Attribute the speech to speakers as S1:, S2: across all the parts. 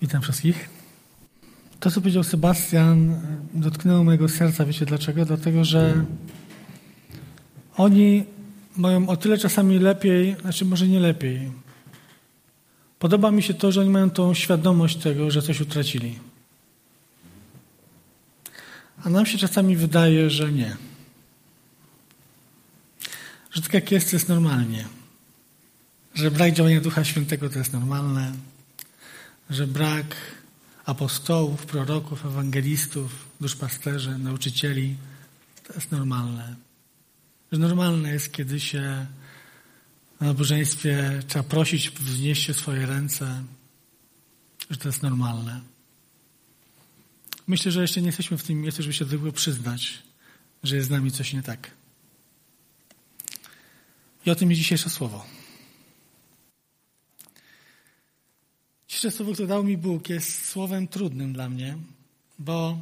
S1: Witam wszystkich. To, co powiedział Sebastian, dotknęło mojego serca. Wiecie dlaczego? Dlatego, że oni mają o tyle czasami lepiej, znaczy może nie lepiej. Podoba mi się to, że oni mają tą świadomość tego, że coś utracili. A nam się czasami wydaje, że nie. Że tak jak jest, to jest normalnie. Że brak działania Ducha Świętego to jest normalne że brak apostołów, proroków, ewangelistów, duszpasterzy, nauczycieli to jest normalne. Że normalne jest, kiedy się na nabożeństwie trzeba prosić, wznieście swoje ręce, że to jest normalne. Myślę, że jeszcze nie jesteśmy w tym miejscu, żeby się tylko przyznać, że jest z nami coś nie tak. I o tym jest dzisiejsze słowo. Dzisiejsze słowo, które dał mi Bóg, jest słowem trudnym dla mnie, bo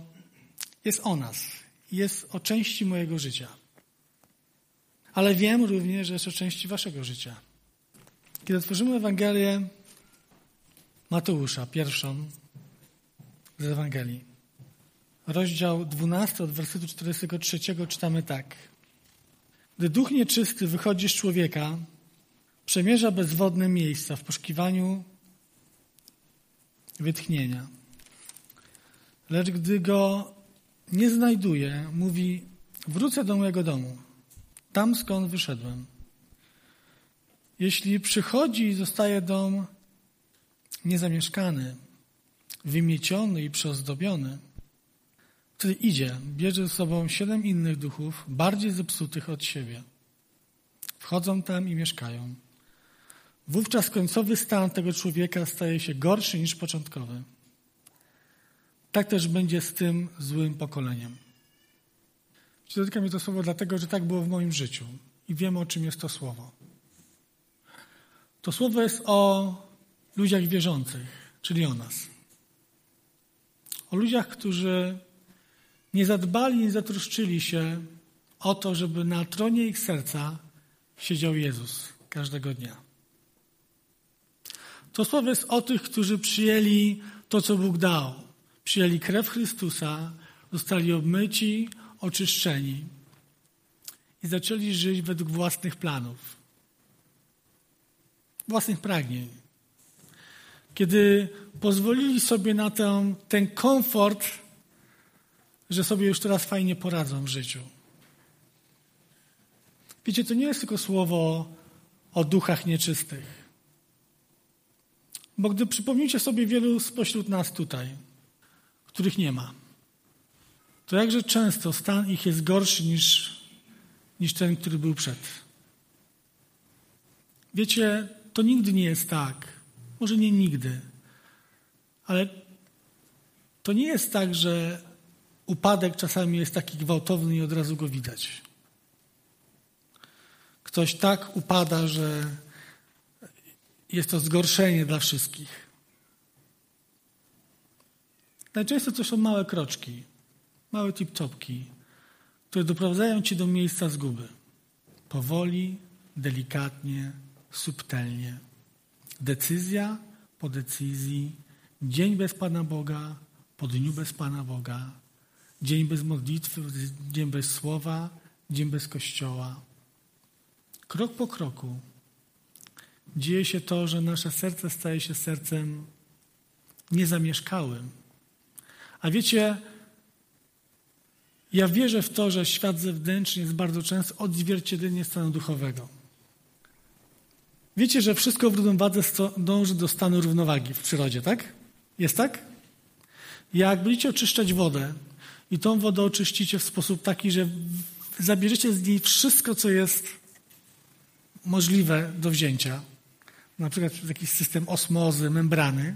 S1: jest o nas, jest o części mojego życia. Ale wiem również, że jest o części waszego życia. Kiedy otworzymy Ewangelię Mateusza, pierwszą z Ewangelii, rozdział 12 od wersetu 43 czytamy tak. Gdy duch nieczysty wychodzi z człowieka, przemierza bezwodne miejsca w poszukiwaniu wytchnienia. Lecz gdy go nie znajduje, mówi: Wrócę do mojego domu, tam skąd wyszedłem. Jeśli przychodzi i zostaje dom niezamieszkany, wymieciony i przyozdobiony, wtedy idzie, bierze ze sobą siedem innych duchów, bardziej zepsutych od siebie. Wchodzą tam i mieszkają. Wówczas końcowy stan tego człowieka staje się gorszy niż początkowy. Tak też będzie z tym złym pokoleniem. Dotyka mnie to słowo dlatego, że tak było w moim życiu i wiemy, o czym jest to słowo. To słowo jest o ludziach wierzących, czyli o nas. O ludziach, którzy nie zadbali, nie zatroszczyli się o to, żeby na tronie ich serca siedział Jezus każdego dnia. To słowo jest o tych, którzy przyjęli to, co Bóg dał. Przyjęli krew Chrystusa, zostali obmyci, oczyszczeni i zaczęli żyć według własnych planów, własnych pragnień. Kiedy pozwolili sobie na ten, ten komfort, że sobie już teraz fajnie poradzą w życiu. Wiecie, to nie jest tylko słowo o duchach nieczystych. Bo gdy przypomnicie sobie wielu spośród nas tutaj, których nie ma, to jakże często stan ich jest gorszy niż, niż ten, który był przed. Wiecie, to nigdy nie jest tak. Może nie nigdy. Ale to nie jest tak, że upadek czasami jest taki gwałtowny i od razu go widać. Ktoś tak upada, że jest to zgorszenie dla wszystkich. Najczęściej to są małe kroczki, małe tip-topki, które doprowadzają cię do miejsca zguby. Powoli, delikatnie, subtelnie. Decyzja po decyzji, dzień bez Pana Boga, po dniu bez Pana Boga, dzień bez modlitwy, dzień bez słowa, dzień bez kościoła. Krok po kroku dzieje się to, że nasze serce staje się sercem niezamieszkałym. A wiecie, ja wierzę w to, że świat zewnętrzny jest bardzo często odzwierciedleniem stanu duchowego. Wiecie, że wszystko w równowadze dąży do stanu równowagi w przyrodzie, tak? Jest tak? Jak będziecie oczyszczać wodę i tą wodę oczyścicie w sposób taki, że zabierzecie z niej wszystko, co jest możliwe do wzięcia, na przykład przez jakiś system osmozy, membrany,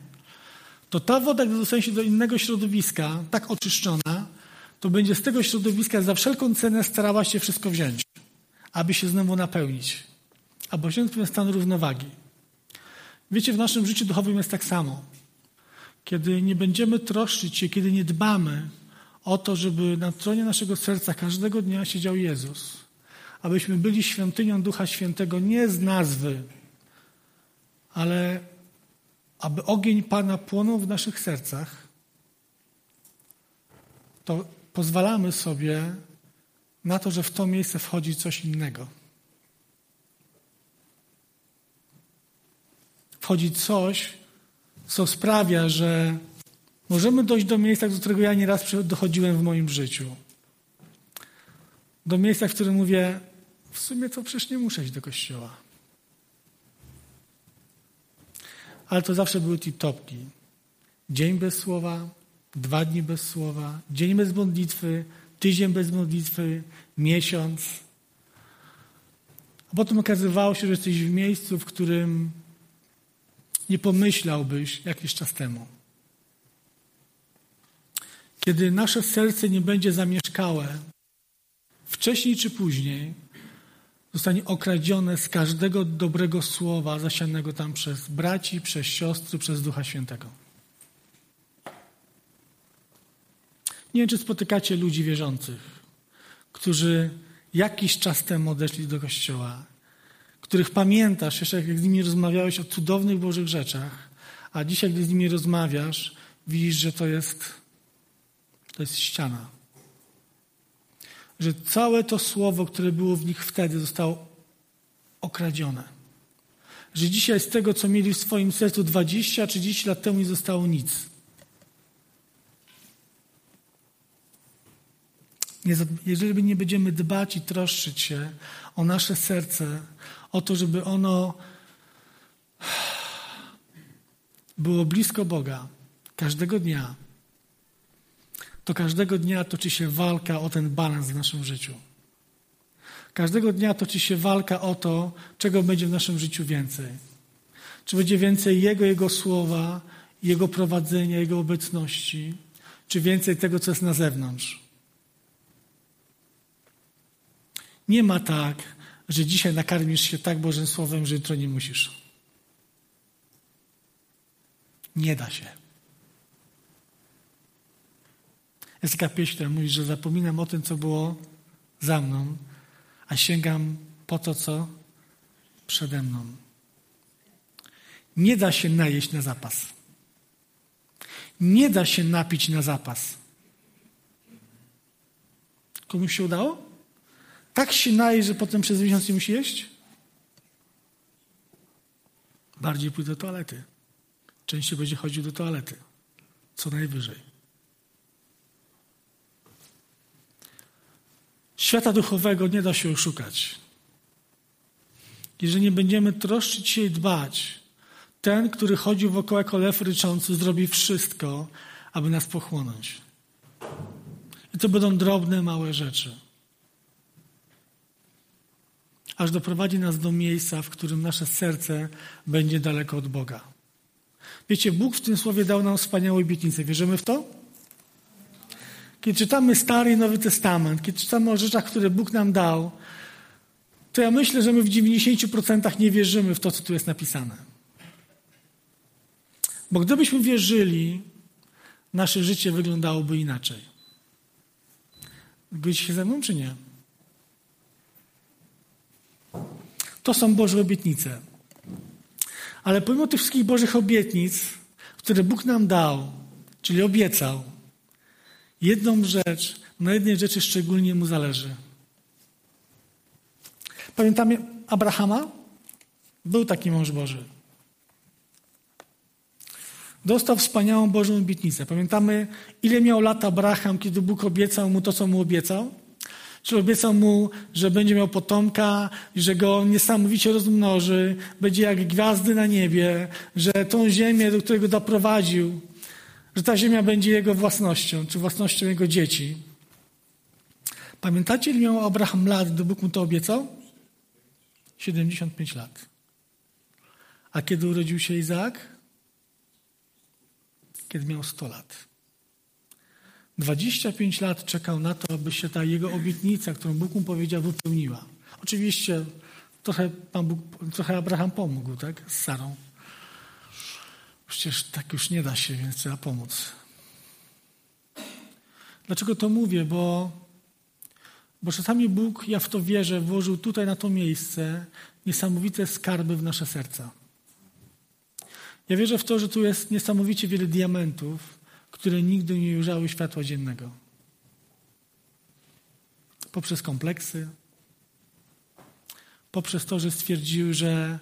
S1: to ta woda, gdy dostanie się do innego środowiska, tak oczyszczona, to będzie z tego środowiska za wszelką cenę starała się wszystko wziąć, aby się znowu napełnić, aby osiągnąć stan równowagi. Wiecie, w naszym życiu duchowym jest tak samo. Kiedy nie będziemy troszczyć się, kiedy nie dbamy o to, żeby na tronie naszego serca każdego dnia siedział Jezus, abyśmy byli świątynią Ducha Świętego nie z nazwy, ale aby ogień Pana płonął w naszych sercach, to pozwalamy sobie na to, że w to miejsce wchodzi coś innego. Wchodzi coś, co sprawia, że możemy dojść do miejsca, do którego ja nieraz dochodziłem w moim życiu. Do miejsca, w którym mówię, w sumie to przecież nie muszę iść do kościoła. Ale to zawsze były tip-topki. Dzień bez słowa, dwa dni bez słowa, dzień bez modlitwy, tydzień bez modlitwy, miesiąc. A potem okazywało się, że jesteś w miejscu, w którym nie pomyślałbyś jakiś czas temu. Kiedy nasze serce nie będzie zamieszkałe, wcześniej czy później zostanie okradzione z każdego dobrego słowa zasianego tam przez braci, przez siostry, przez Ducha Świętego. Nie wiem, czy spotykacie ludzi wierzących, którzy jakiś czas temu odeszli do kościoła, których pamiętasz jeszcze, jak z nimi rozmawiałeś o cudownych Bożych rzeczach, a dzisiaj, gdy z nimi rozmawiasz, widzisz, że to jest, to jest ściana. Że całe to słowo, które było w nich wtedy, zostało okradzione. Że dzisiaj z tego, co mieli w swoim sercu 20-30 lat temu, nie zostało nic. jeżeli nie będziemy dbać i troszczyć się o nasze serce, o to, żeby ono było blisko Boga każdego dnia, to każdego dnia toczy się walka o ten balans w naszym życiu. Każdego dnia toczy się walka o to, czego będzie w naszym życiu więcej. Czy będzie więcej Jego, Jego słowa, Jego prowadzenia, Jego obecności, czy więcej tego, co jest na zewnątrz. Nie ma tak, że dzisiaj nakarmisz się tak Bożym Słowem, że jutro nie musisz. Nie da się. Jest taka pieśń, która mówi, że zapominam o tym, co było za mną, a sięgam po to, co przede mną. Nie da się najeść na zapas. Nie da się napić na zapas. Komuś się udało? Tak się naje, że potem przez miesiąc nie musi jeść? Bardziej pójdzie do toalety. Częściej będzie chodził do toalety. Co najwyżej. Świata duchowego nie da się oszukać. Jeżeli nie będziemy troszczyć się i dbać, ten, który chodzi wokoło jako lew ryczący, zrobi wszystko, aby nas pochłonąć. I to będą drobne, małe rzeczy aż doprowadzi nas do miejsca, w którym nasze serce będzie daleko od Boga. Wiecie, Bóg w tym słowie dał nam wspaniałą obietnicę. Wierzymy w to? Kiedy czytamy Stary i Nowy Testament, kiedy czytamy o rzeczach, które Bóg nam dał, to ja myślę, że my w 90% nie wierzymy w to, co tu jest napisane. Bo gdybyśmy wierzyli, nasze życie wyglądałoby inaczej. Zgodzicie się ze mną, czy nie? To są Boże obietnice. Ale pomimo tych wszystkich Bożych obietnic, które Bóg nam dał, czyli obiecał, jedną rzecz, na jednej rzeczy szczególnie mu zależy. Pamiętamy Abrahama? Był taki mąż Boży. Dostał wspaniałą Bożą obietnicę. Pamiętamy, ile miał lat Abraham, kiedy Bóg obiecał mu to, co mu obiecał? Czy obiecał mu, że będzie miał potomka, że go niesamowicie rozmnoży, będzie jak gwiazdy na niebie, że tą ziemię, do której go doprowadził, że ta ziemia będzie jego własnością, czy własnością jego dzieci. Pamiętacie, ile miał Abraham lat, gdy Bóg mu to obiecał? 75 lat. A kiedy urodził się Izaak? Kiedy miał 100 lat. 25 lat czekał na to, aby się ta jego obietnica, którą Bóg mu powiedział, wypełniła. Oczywiście trochę, Bóg, trochę Abraham pomógł, tak? Z Sarą. Przecież tak już nie da się, więc trzeba pomóc. Dlaczego to mówię? Bo, bo czasami Bóg, ja w to wierzę, włożył tutaj na to miejsce niesamowite skarby w nasze serca. Ja wierzę w to, że tu jest niesamowicie wiele diamentów, które nigdy nie ujrzały światła dziennego. Poprzez kompleksy, poprzez to, że stwierdziły, że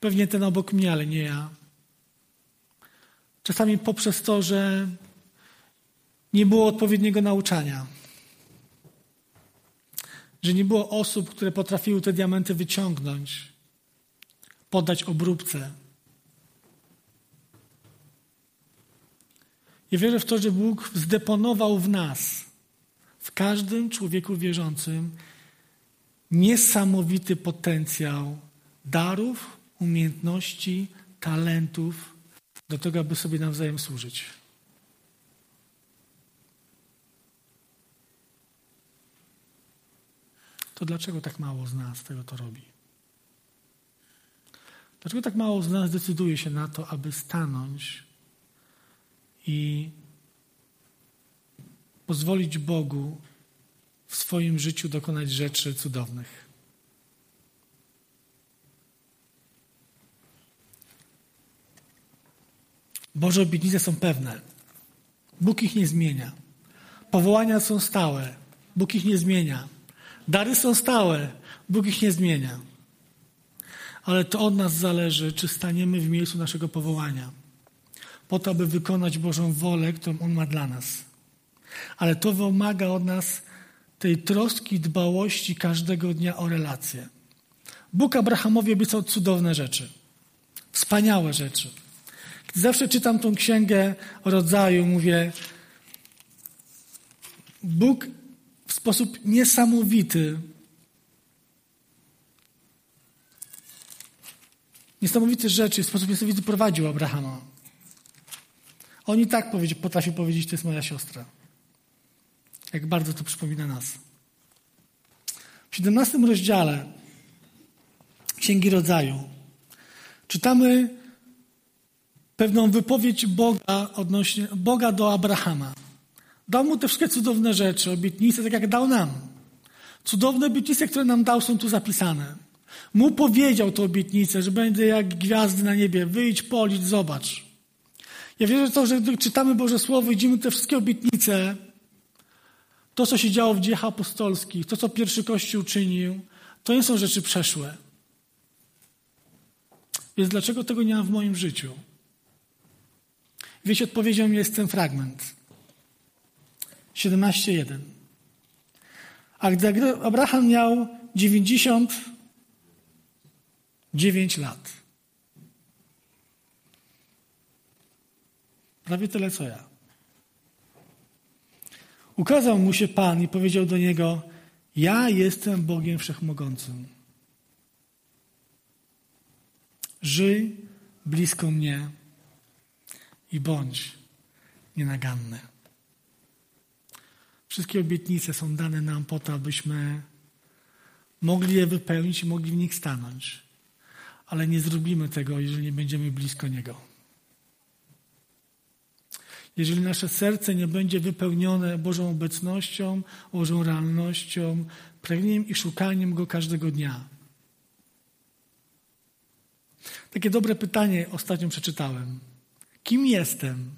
S1: pewnie ten obok mnie, ale nie ja. Czasami poprzez to, że nie było odpowiedniego nauczania. Że nie było osób, które potrafiły te diamenty wyciągnąć, poddać obróbce. I wierzę w to, że Bóg zdeponował w nas, w każdym człowieku wierzącym, niesamowity potencjał darów, umiejętności, talentów do tego, aby sobie nawzajem służyć. To dlaczego tak mało z nas tego to robi? Dlaczego tak mało z nas decyduje się na to, aby stanąć i pozwolić Bogu w swoim życiu dokonać rzeczy cudownych? Boże obietnice są pewne. Bóg ich nie zmienia. Powołania są stałe. Bóg ich nie zmienia. Dary są stałe. Bóg ich nie zmienia. Ale to od nas zależy, czy staniemy w miejscu naszego powołania, po to, aby wykonać Bożą wolę, którą On ma dla nas. Ale to wymaga od nas tej troski, dbałości każdego dnia o relacje. Bóg Abrahamowi obiecał cudowne rzeczy, wspaniałe rzeczy. Zawsze czytam tą księgę rodzaju, mówię, Bóg w sposób niesamowity, niesamowite rzeczy, w sposób niesamowity prowadził Abrahama. On i tak potrafił powiedzieć, to jest moja siostra. Jak bardzo to przypomina nas. W 17 rozdziale Księgi Rodzaju czytamy pewną wypowiedź Boga odnośnie Boga do Abrahama. Dał mu te wszystkie cudowne rzeczy, obietnice, tak jak dał nam. Cudowne obietnice, które nam dał, są tu zapisane. Mu powiedział tę obietnicę, że będzie jak gwiazdy na niebie. Wyjdź, policz, zobacz. Ja wierzę w to, że gdy czytamy Boże Słowo, widzimy te wszystkie obietnice, to, co się działo w dziejach apostolskich, to, co pierwszy Kościół czynił, to nie są rzeczy przeszłe. Więc dlaczego tego nie ma w moim życiu? Wiecie, odpowiedzią jest ten fragment. 17.1. A gdy Abraham miał 99 lat. Prawie tyle co ja. Ukazał mu się Pan i powiedział do niego: Ja jestem Bogiem Wszechmogącym. Żyj blisko mnie i bądź nienaganny. Wszystkie obietnice są dane nam po to, abyśmy mogli je wypełnić i mogli w nich stanąć. Ale nie zrobimy tego, jeżeli nie będziemy blisko Niego. Jeżeli nasze serce nie będzie wypełnione Bożą obecnością, Bożą realnością, pragnieniem i szukaniem Go każdego dnia. Takie dobre pytanie ostatnio przeczytałem. Kim jestem?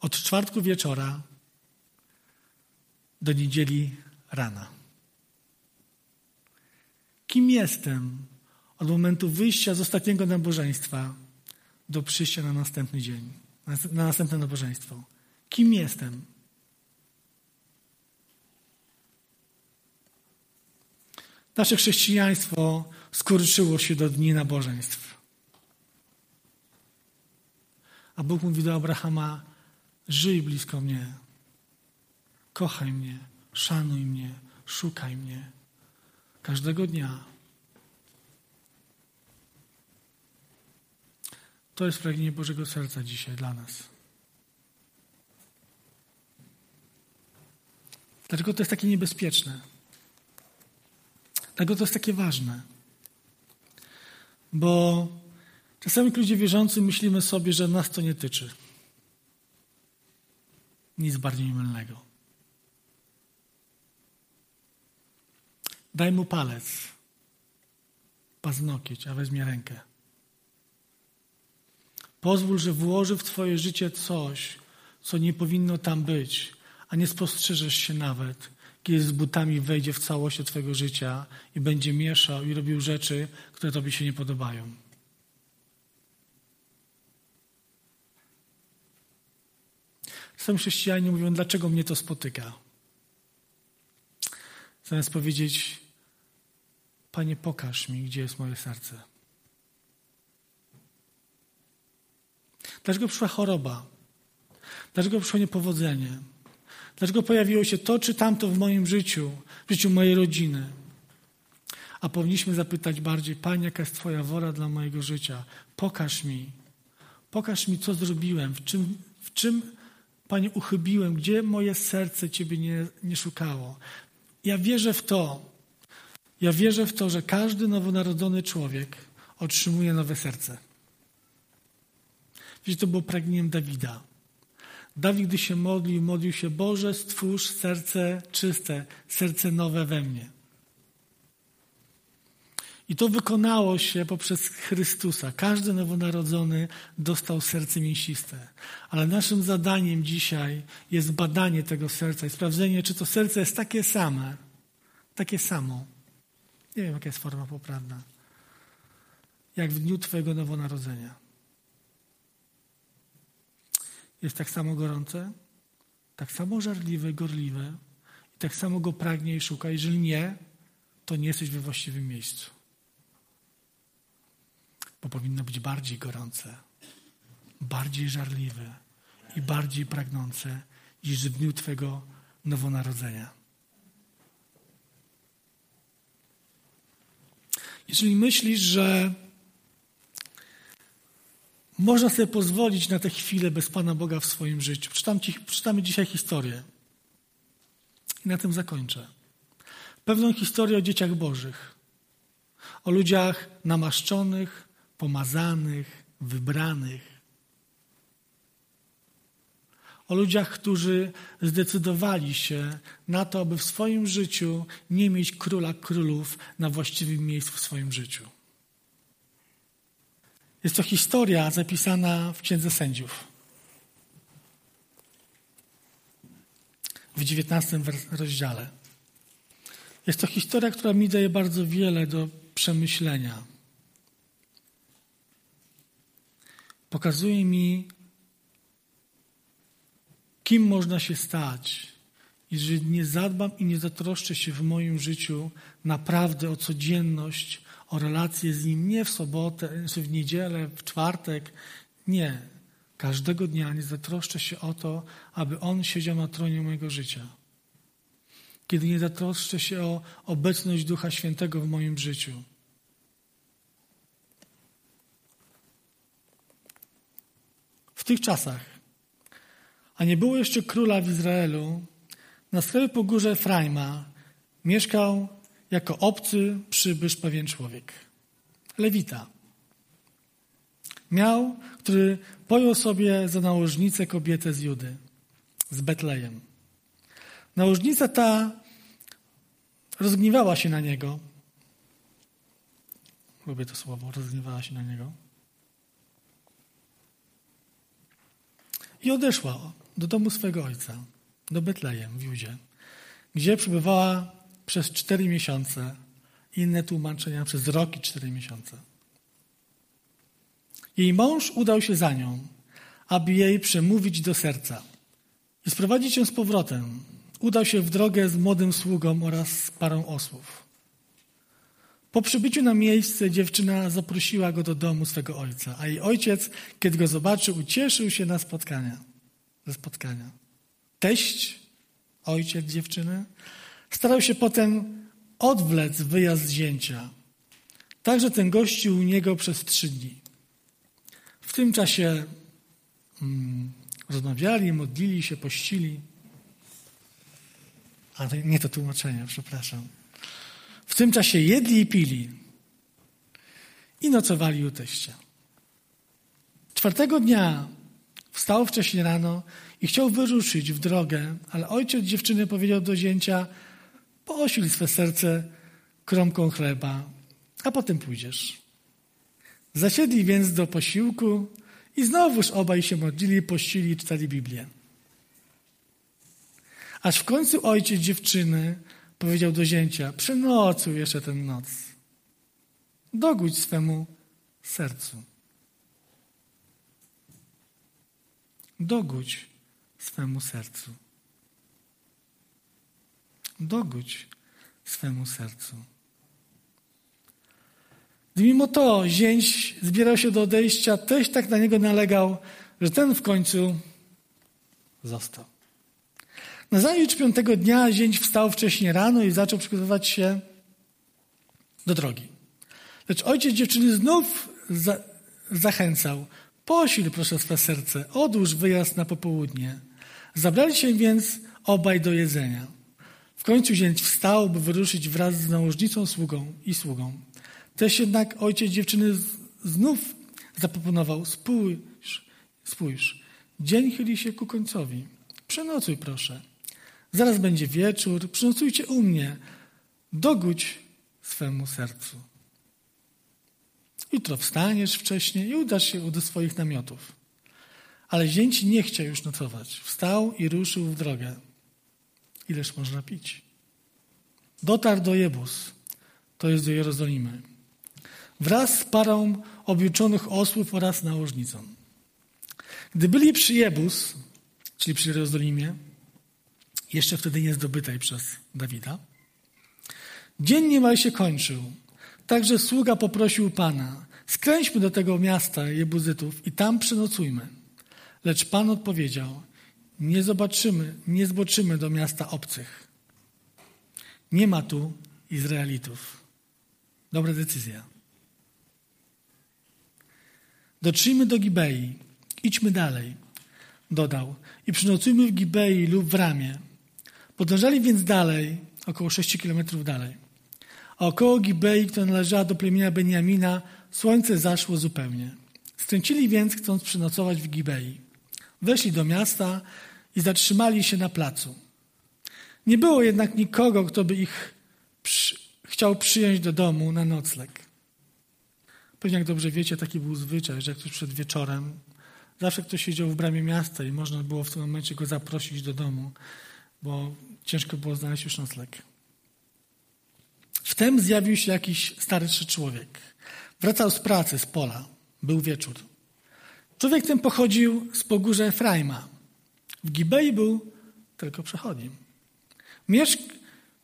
S1: Od czwartku wieczora do niedzieli rana. Kim jestem od momentu wyjścia z ostatniego nabożeństwa do przyjścia na następny dzień, na następne nabożeństwo? Kim jestem? Nasze chrześcijaństwo skurczyło się do dni nabożeństw. A Bóg mówi do Abrahama: Żyj blisko mnie, kochaj mnie, szanuj mnie, szukaj mnie każdego dnia. To jest pragnienie Bożego Serca dzisiaj dla nas. Dlaczego to jest takie niebezpieczne? Dlaczego to jest takie ważne? Bo czasami ludzie wierzący myślimy sobie, że nas to nie tyczy. Nic bardziej mylnego. Daj mu palec. paznokieć, a weźmie rękę. Pozwól, że włoży w Twoje życie coś, co nie powinno tam być, a nie spostrzeżesz się nawet, kiedy z butami wejdzie w całość Twojego życia i będzie mieszał i robił rzeczy, które Tobie się nie podobają. Czasem chrześcijanie mówią, dlaczego mnie to spotyka? Zamiast powiedzieć, Panie, pokaż mi, gdzie jest moje serce. Dlaczego przyszła choroba? Dlaczego przyszło niepowodzenie? Dlaczego pojawiło się to czy tamto w moim życiu, w życiu mojej rodziny? A powinniśmy zapytać bardziej, Panie, jaka jest Twoja wola dla mojego życia? Pokaż mi. Pokaż mi, co zrobiłem, w czym, w czym Panie, uchybiłem, gdzie moje serce Ciebie nie, nie szukało. Ja wierzę w to, ja wierzę w to, że każdy nowonarodzony człowiek otrzymuje nowe serce. Wiecie, to było pragnieniem Dawida. Dawid, gdy się modlił, modlił się, Boże, stwórz serce czyste, serce nowe we mnie. I to wykonało się poprzez Chrystusa. Każdy nowonarodzony dostał serce mięsiste. Ale naszym zadaniem dzisiaj jest badanie tego serca i sprawdzenie, czy to serce jest takie same, takie samo. Nie wiem, jaka jest forma poprawna. Jak w dniu Twojego nowonarodzenia. Jest tak samo gorące, tak samo żarliwe, gorliwe i tak samo go pragnie i szuka. Jeżeli nie, to nie jesteś we właściwym miejscu bo powinno być bardziej gorące, bardziej żarliwe i bardziej pragnące niż w dniu Twego nowonarodzenia. Jeżeli myślisz, że można sobie pozwolić na tę chwilę bez Pana Boga w swoim życiu, przeczytam ci, przeczytamy dzisiaj historię i na tym zakończę. Pewną historię o dzieciach Bożych, o ludziach namaszczonych, pomazanych, wybranych. O ludziach, którzy zdecydowali się na to, aby w swoim życiu nie mieć króla królów na właściwym miejscu w swoim życiu. Jest to historia zapisana w Księdze Sędziów. W dziewiętnastym rozdziale. Jest to historia, która mi daje bardzo wiele do przemyślenia. pokazuje mi, kim można się stać, jeżeli nie zadbam i nie zatroszczę się w moim życiu naprawdę o codzienność, o relacje z Nim, nie w sobotę, czy w niedzielę, w czwartek, nie. Każdego dnia nie zatroszczę się o to, aby On siedział na tronie mojego życia. Kiedy nie zatroszczę się o obecność Ducha Świętego w moim życiu. w tych czasach, a nie było jeszcze króla w Izraelu, na skraju pogórze Efraima mieszkał jako obcy przybysz pewien człowiek. Lewita. Miał, który pojął sobie za nałożnicę kobietę z Judy, z Betlejem. Nałożnica ta rozgniewała się na niego. Lubię to słowo, rozgniewała się na niego. I odeszła do domu swego ojca, do Betlejem w Judzie, gdzie przebywała przez cztery miesiące. Inne tłumaczenia przez rok i cztery miesiące. Jej mąż udał się za nią, aby jej przemówić do serca i sprowadzić ją z powrotem. Udał się w drogę z młodym sługą oraz z parą osłów. Po przybyciu na miejsce dziewczyna zaprosiła go do domu swego ojca, a jej ojciec, kiedy go zobaczył, ucieszył się na spotkania, ze spotkania. Teść, ojciec dziewczyny, starał się potem odwlec wyjazd zięcia. Także ten gościł u niego przez trzy dni. W tym czasie mm, rozmawiali, modlili się, pościli. Nie to tłumaczenie, przepraszam. W tym czasie jedli i pili i nocowali u teścia. Czwartego dnia wstał wcześnie rano i chciał wyruszyć w drogę, ale ojciec dziewczyny powiedział do zięcia, posil swe serce kromką chleba, a potem pójdziesz. Zasiedli więc do posiłku i znowuż obaj się modlili, pościli i czytali Biblię. Aż w końcu ojciec dziewczyny powiedział do zięcia, przenocuj jeszcze tę noc. Dogódź swemu sercu. Dogódź swemu sercu. Dogódź swemu sercu. Mimo to zięć zbierał się do odejścia, też tak na niego nalegał, że ten w końcu został. Nazajutrz piątego dnia zięć wstał wcześnie rano i zaczął przygotowywać się do drogi. Lecz ojciec dziewczyny znów za zachęcał. Posil proszę swe serce, odłóż wyjazd na popołudnie. Zabrali się więc obaj do jedzenia. W końcu zięć wstał, by wyruszyć wraz z nałożnicą sługą i sługą. Też jednak ojciec dziewczyny znów zaproponował, spójrz, spójrz, dzień chyli się ku końcowi. Przenocuj proszę. Zaraz będzie wieczór, przynocujcie u mnie. Dogódź swemu sercu. Jutro wstaniesz wcześniej i udasz się do swoich namiotów. Ale zięć nie chciał już nocować. Wstał i ruszył w drogę. Ileż można pić? Dotarł do Jebus, to jest do Jerozolimy, wraz z parą objuczonych osłów oraz nałożnicą. Gdy byli przy Jebus, czyli przy Jerozolimie, jeszcze wtedy nie zdobytej przez Dawida, dzień niemal się kończył. Także sługa poprosił Pana, skręćmy do tego miasta Jebuzytów i tam przenocujmy. Lecz Pan odpowiedział, nie zobaczymy, nie zboczymy do miasta obcych. Nie ma tu Izraelitów. Dobra decyzja. Dotrzyjmy do Gibei. Idźmy dalej, dodał. I przynocujmy w Gibei lub w Ramie. Podążali więc dalej, około 6 kilometrów dalej. A około Gibei, która należała do plemienia Beniamina, słońce zaszło zupełnie. Stręcili więc, chcąc przynocować w Gibei. Weszli do miasta i zatrzymali się na placu. Nie było jednak nikogo, kto by ich przy, chciał przyjąć do domu na nocleg. Pewnie jak dobrze wiecie, taki był zwyczaj, że jak ktoś przed wieczorem, zawsze ktoś siedział w bramie miasta i można było w tym momencie go zaprosić do domu, bo ciężko było znaleźć już nocleg. Wtem zjawił się jakiś starszy człowiek. Wracał z pracy, z pola. Był wieczór. Człowiek ten pochodził z pogórza Efraima. W Gibei był tylko przechodnim. Mieszk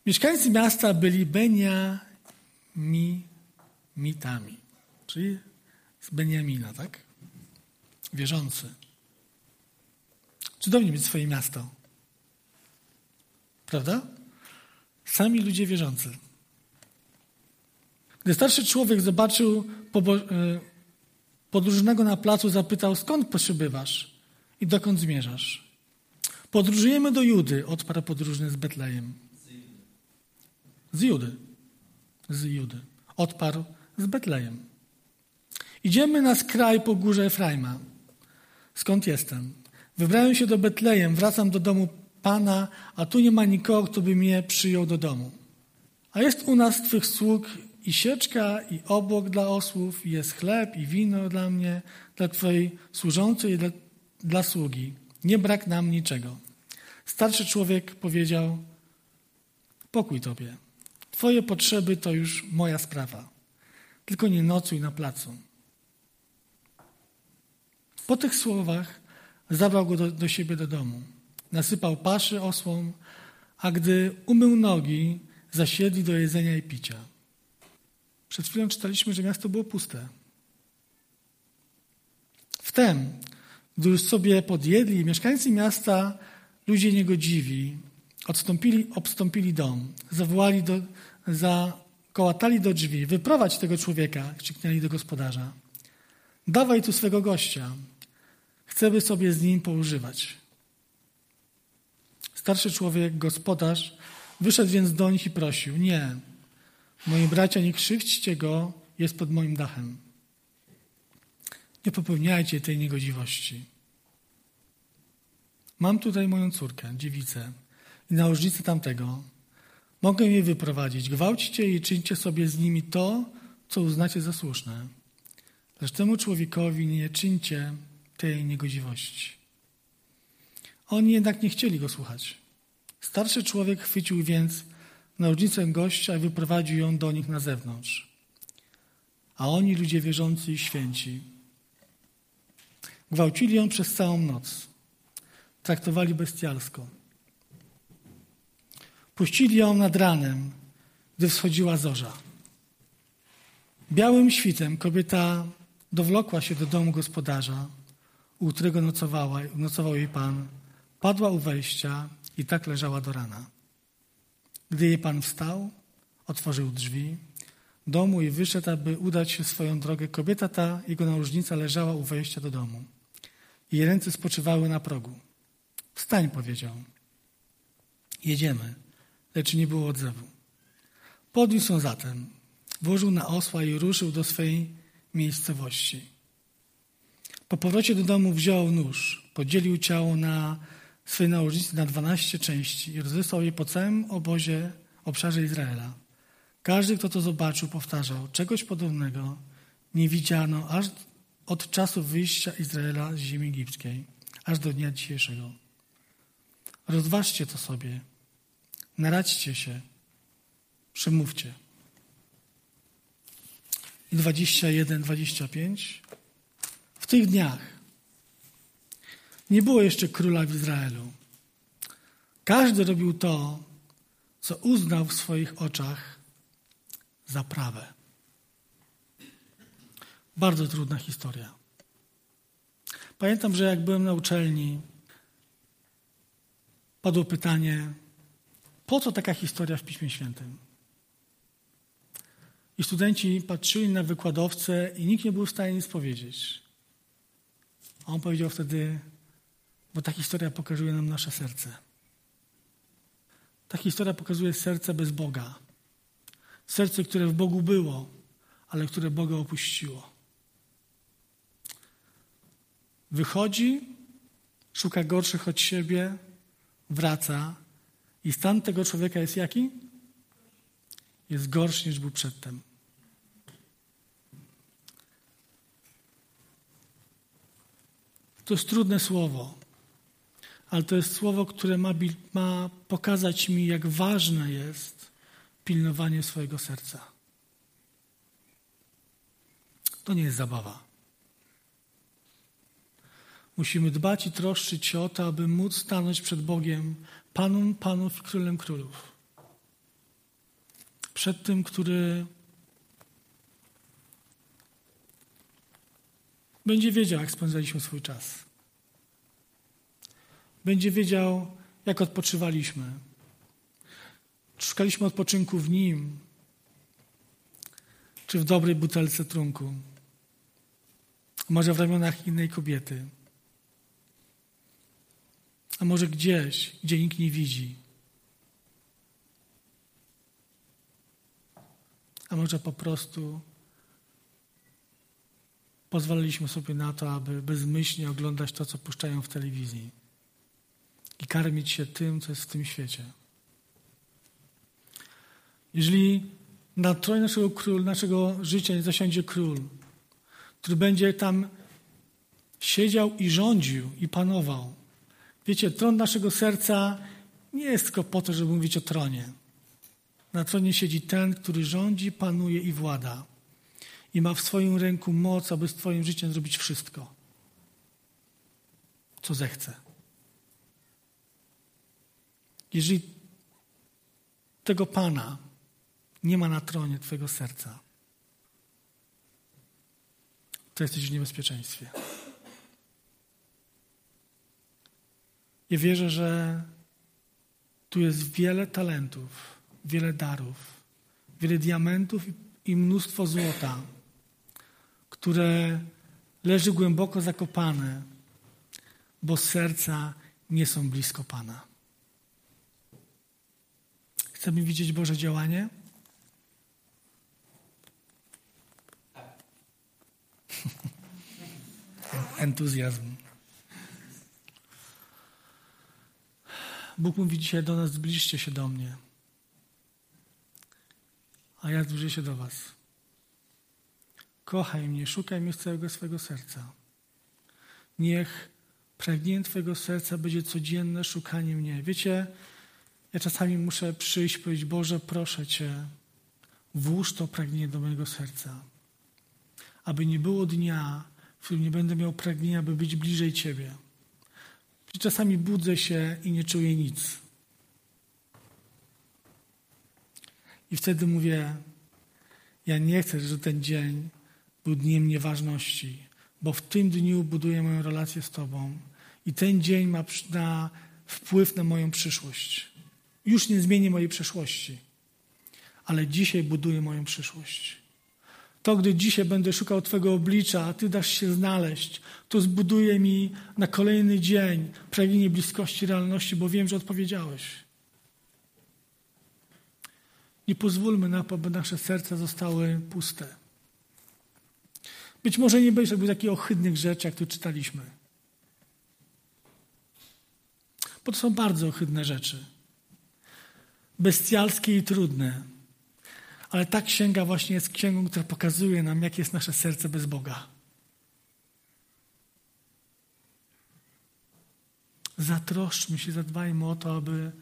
S1: mieszkańcy miasta byli Beniamitami, czyli z Beniamina, tak? Wierzący. Cudownie mieć swoje miasto. Prawda? Sami ludzie wierzący. Gdy starszy człowiek zobaczył e, podróżnego na placu, zapytał, skąd przybywasz i dokąd zmierzasz? Podróżujemy do Judy, odparł podróżny z Betlejem. Z Judy. Z Judy. Odparł z Betlejem. Idziemy na skraj po górze Efraima. Skąd jestem? Wybrałem się do Betlejem, wracam do domu Pana, a tu nie ma nikogo, kto by mnie przyjął do domu. A jest u nas Twych sług i sieczka, i obłok dla osłów, i jest chleb, i wino dla mnie, dla Twojej służącej i dla, dla sługi. Nie brak nam niczego. Starszy człowiek powiedział: Pokój tobie. Twoje potrzeby to już moja sprawa. Tylko nie nocuj na placu. Po tych słowach zabrał go do, do siebie do domu. Nasypał paszy osłom, a gdy umył nogi, zasiedli do jedzenia i picia. Przed chwilą czytaliśmy, że miasto było puste. Wtem, gdy już sobie podjedli, mieszkańcy miasta, ludzie niegodziwi, odstąpili, obstąpili dom, zawołali do, zakołatali do drzwi, wyprowadź tego człowieka, krzyknęli do gospodarza. Dawaj tu swego gościa, chcemy sobie z nim poużywać. Starszy człowiek, gospodarz, wyszedł więc do nich i prosił, nie, moi bracia, nie krzywdźcie go, jest pod moim dachem. Nie popełniajcie tej niegodziwości. Mam tutaj moją córkę, dziewicę i nałożnicę tamtego. Mogę jej wyprowadzić. Gwałćcie i czyńcie sobie z nimi to, co uznacie za słuszne, lecz temu człowiekowi nie czyńcie tej niegodziwości. Oni jednak nie chcieli go słuchać. Starszy człowiek chwycił więc nałożnicę gościa i wyprowadził ją do nich na zewnątrz. A oni, ludzie wierzący i święci, gwałcili ją przez całą noc. Traktowali bestialsko. Puścili ją nad ranem, gdy wschodziła zorza. Białym świtem kobieta dowlokła się do domu gospodarza, u którego nocowała, nocował jej pan, padła u wejścia i tak leżała do rana. Gdy jej pan wstał, otworzył drzwi domu i wyszedł, aby udać się swoją drogę, kobieta ta, jego nałożnica, leżała u wejścia do domu. Jej ręce spoczywały na progu. Wstań, powiedział. Jedziemy, lecz nie było odzewu. Podniósł ją zatem, włożył na osła i ruszył do swej miejscowości. Po powrocie do domu wziął nóż, podzielił ciało na swej nałożnicy na dwanaście części i rozesłał je po całym obozie, obszarze Izraela. Każdy, kto to zobaczył, powtarzał, czegoś podobnego nie widziano aż od czasu wyjścia Izraela z ziemi egipskiej, aż do dnia dzisiejszego. Rozważcie to sobie, naradźcie się, przemówcie. I 21, 25. W tych dniach nie było jeszcze króla w Izraelu. Każdy robił to, co uznał w swoich oczach za prawę. Bardzo trudna historia. Pamiętam, że jak byłem na uczelni, padło pytanie, po co taka historia w Piśmie Świętym? I studenci patrzyli na wykładowcę i nikt nie był w stanie nic powiedzieć. A on powiedział wtedy, bo ta historia pokazuje nam nasze serce. Ta historia pokazuje serce bez Boga. Serce, które w Bogu było, ale które Boga opuściło. Wychodzi, szuka gorszych od siebie, wraca i stan tego człowieka jest jaki? Jest gorszy niż był przedtem. To jest trudne słowo, ale to jest słowo, które ma, ma pokazać mi, jak ważne jest pilnowanie swojego serca. To nie jest zabawa. Musimy dbać i troszczyć się o to, aby móc stanąć przed Bogiem, Panem Panów i Królem Królów. Przed tym, który będzie wiedział, jak spędzaliśmy swój czas. Będzie wiedział, jak odpoczywaliśmy. Szukaliśmy odpoczynku w Nim, czy w dobrej butelce trunku, może w ramionach innej kobiety, a może gdzieś, gdzie nikt nie widzi. A może po prostu pozwoliliśmy sobie na to, aby bezmyślnie oglądać to, co puszczają w telewizji i karmić się tym, co jest w tym świecie. Jeżeli na tronie naszego, król, naszego życia nie zasiądzie król, który będzie tam siedział i rządził i panował. Wiecie, tron naszego serca nie jest tylko po to, żeby mówić o tronie. Na tronie siedzi ten, który rządzi, panuje i włada i ma w swoim ręku moc, aby z Twoim życiem zrobić wszystko, co zechce. Jeżeli tego Pana nie ma na tronie Twojego serca, to jesteś w niebezpieczeństwie. Ja wierzę, że tu jest wiele talentów, wiele darów, wiele diamentów i mnóstwo złota, które leży głęboko zakopane, bo serca nie są blisko Pana. Chcemy widzieć Boże działanie? Entuzjazm. Bóg mówi dzisiaj do nas: zbliżcie się do mnie, a ja zbliżę się do Was. Kochaj mnie, szukaj mnie z całego swego serca. Niech pragnienie Twojego serca będzie codzienne szukanie mnie. Wiecie, ja czasami muszę przyjść i powiedzieć, Boże, proszę Cię, włóż to pragnienie do mojego serca. Aby nie było dnia, w którym nie będę miał pragnienia, by być bliżej Ciebie. Czasami budzę się i nie czuję nic. I wtedy mówię, ja nie chcę, żeby ten dzień był dniem nieważności, bo w tym dniu buduję moją relację z Tobą i ten dzień ma na wpływ na moją przyszłość. Już nie zmienię mojej przeszłości, ale dzisiaj buduję moją przyszłość. To, gdy dzisiaj będę szukał Twojego oblicza, a Ty dasz się znaleźć, to zbuduje mi na kolejny dzień pragnienie bliskości realności, bo wiem, że odpowiedziałeś. Nie pozwólmy na to, aby nasze serca zostały puste. Być może nie będziesz robił takich ohydnych rzeczy, jak tu czytaliśmy. Bo to są bardzo ohydne rzeczy. Bestialskie i trudne. Ale ta księga właśnie jest księgą, która pokazuje nam, jakie jest nasze serce bez Boga. Zatroszczmy się, zadbajmy o to, aby,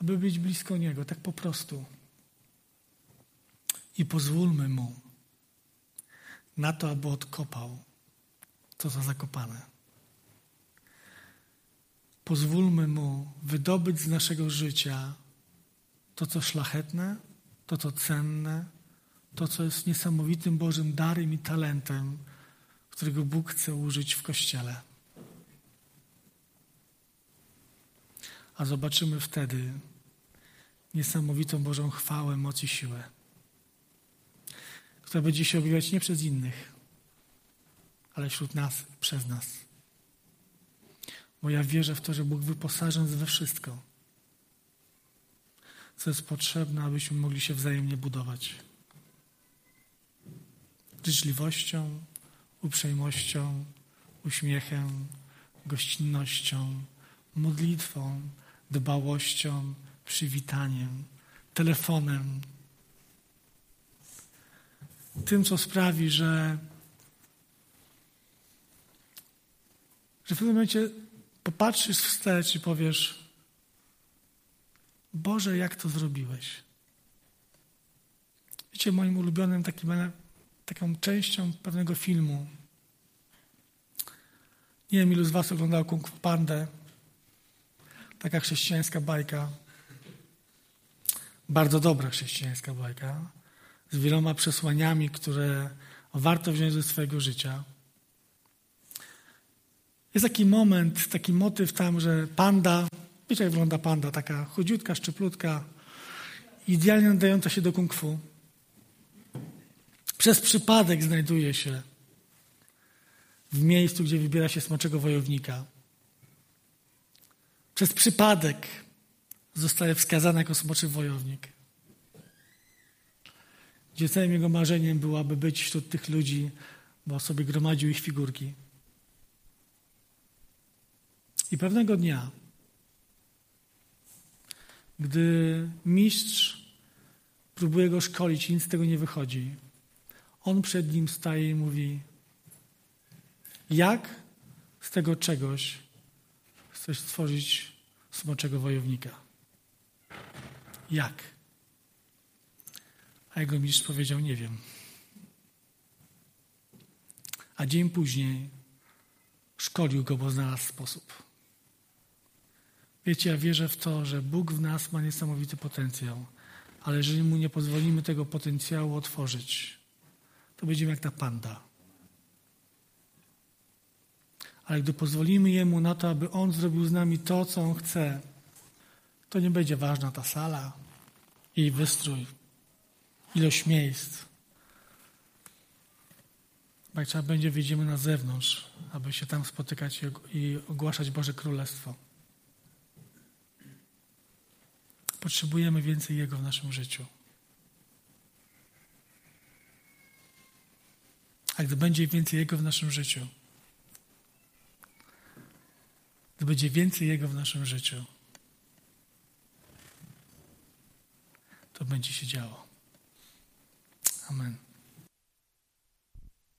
S1: aby być blisko Niego, tak po prostu. I pozwólmy Mu na to, aby odkopał to, co zakopane. Pozwólmy Mu wydobyć z naszego życia to, co szlachetne, to, co cenne, to, co jest niesamowitym Bożym darem i talentem, którego Bóg chce użyć w Kościele. A zobaczymy wtedy niesamowitą Bożą chwałę, moc i siłę która będzie się objawiać nie przez innych, ale wśród nas, przez nas. Bo ja wierzę w to, że Bóg wyposaży nas we wszystko, co jest potrzebne, abyśmy mogli się wzajemnie budować. Życzliwością, uprzejmością, uśmiechem, gościnnością, modlitwą, dbałością, przywitaniem, telefonem, tym, co sprawi, że, że w pewnym momencie popatrzysz wstecz i powiesz: Boże, jak to zrobiłeś? Wiecie, moim ulubionym takim, taką częścią pewnego filmu. Nie wiem, ilu z Was oglądało Kung Fu Pandę. Taka chrześcijańska bajka. Bardzo dobra chrześcijańska bajka z wieloma przesłaniami, które warto wziąć ze swojego życia. Jest taki moment, taki motyw tam, że panda, wiecie jak wygląda panda, taka chudziutka, szczeplutka, idealnie nadająca się do kung fu. Przez przypadek znajduje się w miejscu, gdzie wybiera się smoczego wojownika. Przez przypadek zostaje wskazany jako smoczy wojownik gdzie całym jego marzeniem było, aby być wśród tych ludzi, bo sobie gromadził ich figurki. I pewnego dnia, gdy mistrz próbuje go szkolić i nic z tego nie wychodzi, on przed nim staje i mówi: Jak z tego czegoś chcesz stworzyć smoczego wojownika? Jak? A jego mistrz powiedział: Nie wiem. A dzień później szkolił go, bo znalazł sposób. Wiecie, ja wierzę w to, że Bóg w nas ma niesamowity potencjał, ale jeżeli mu nie pozwolimy tego potencjału otworzyć, to będziemy jak ta panda. Ale gdy pozwolimy Jemu na to, aby On zrobił z nami to, co On chce, to nie będzie ważna ta sala, jej wystrój, ilość miejsc. Jak trzeba będzie, wyjdziemy na zewnątrz, aby się tam spotykać i ogłaszać Boże Królestwo. Potrzebujemy więcej Jego w naszym życiu. A gdy będzie więcej Jego w naszym życiu, gdy będzie więcej Jego w naszym życiu, to będzie się działo. Amen.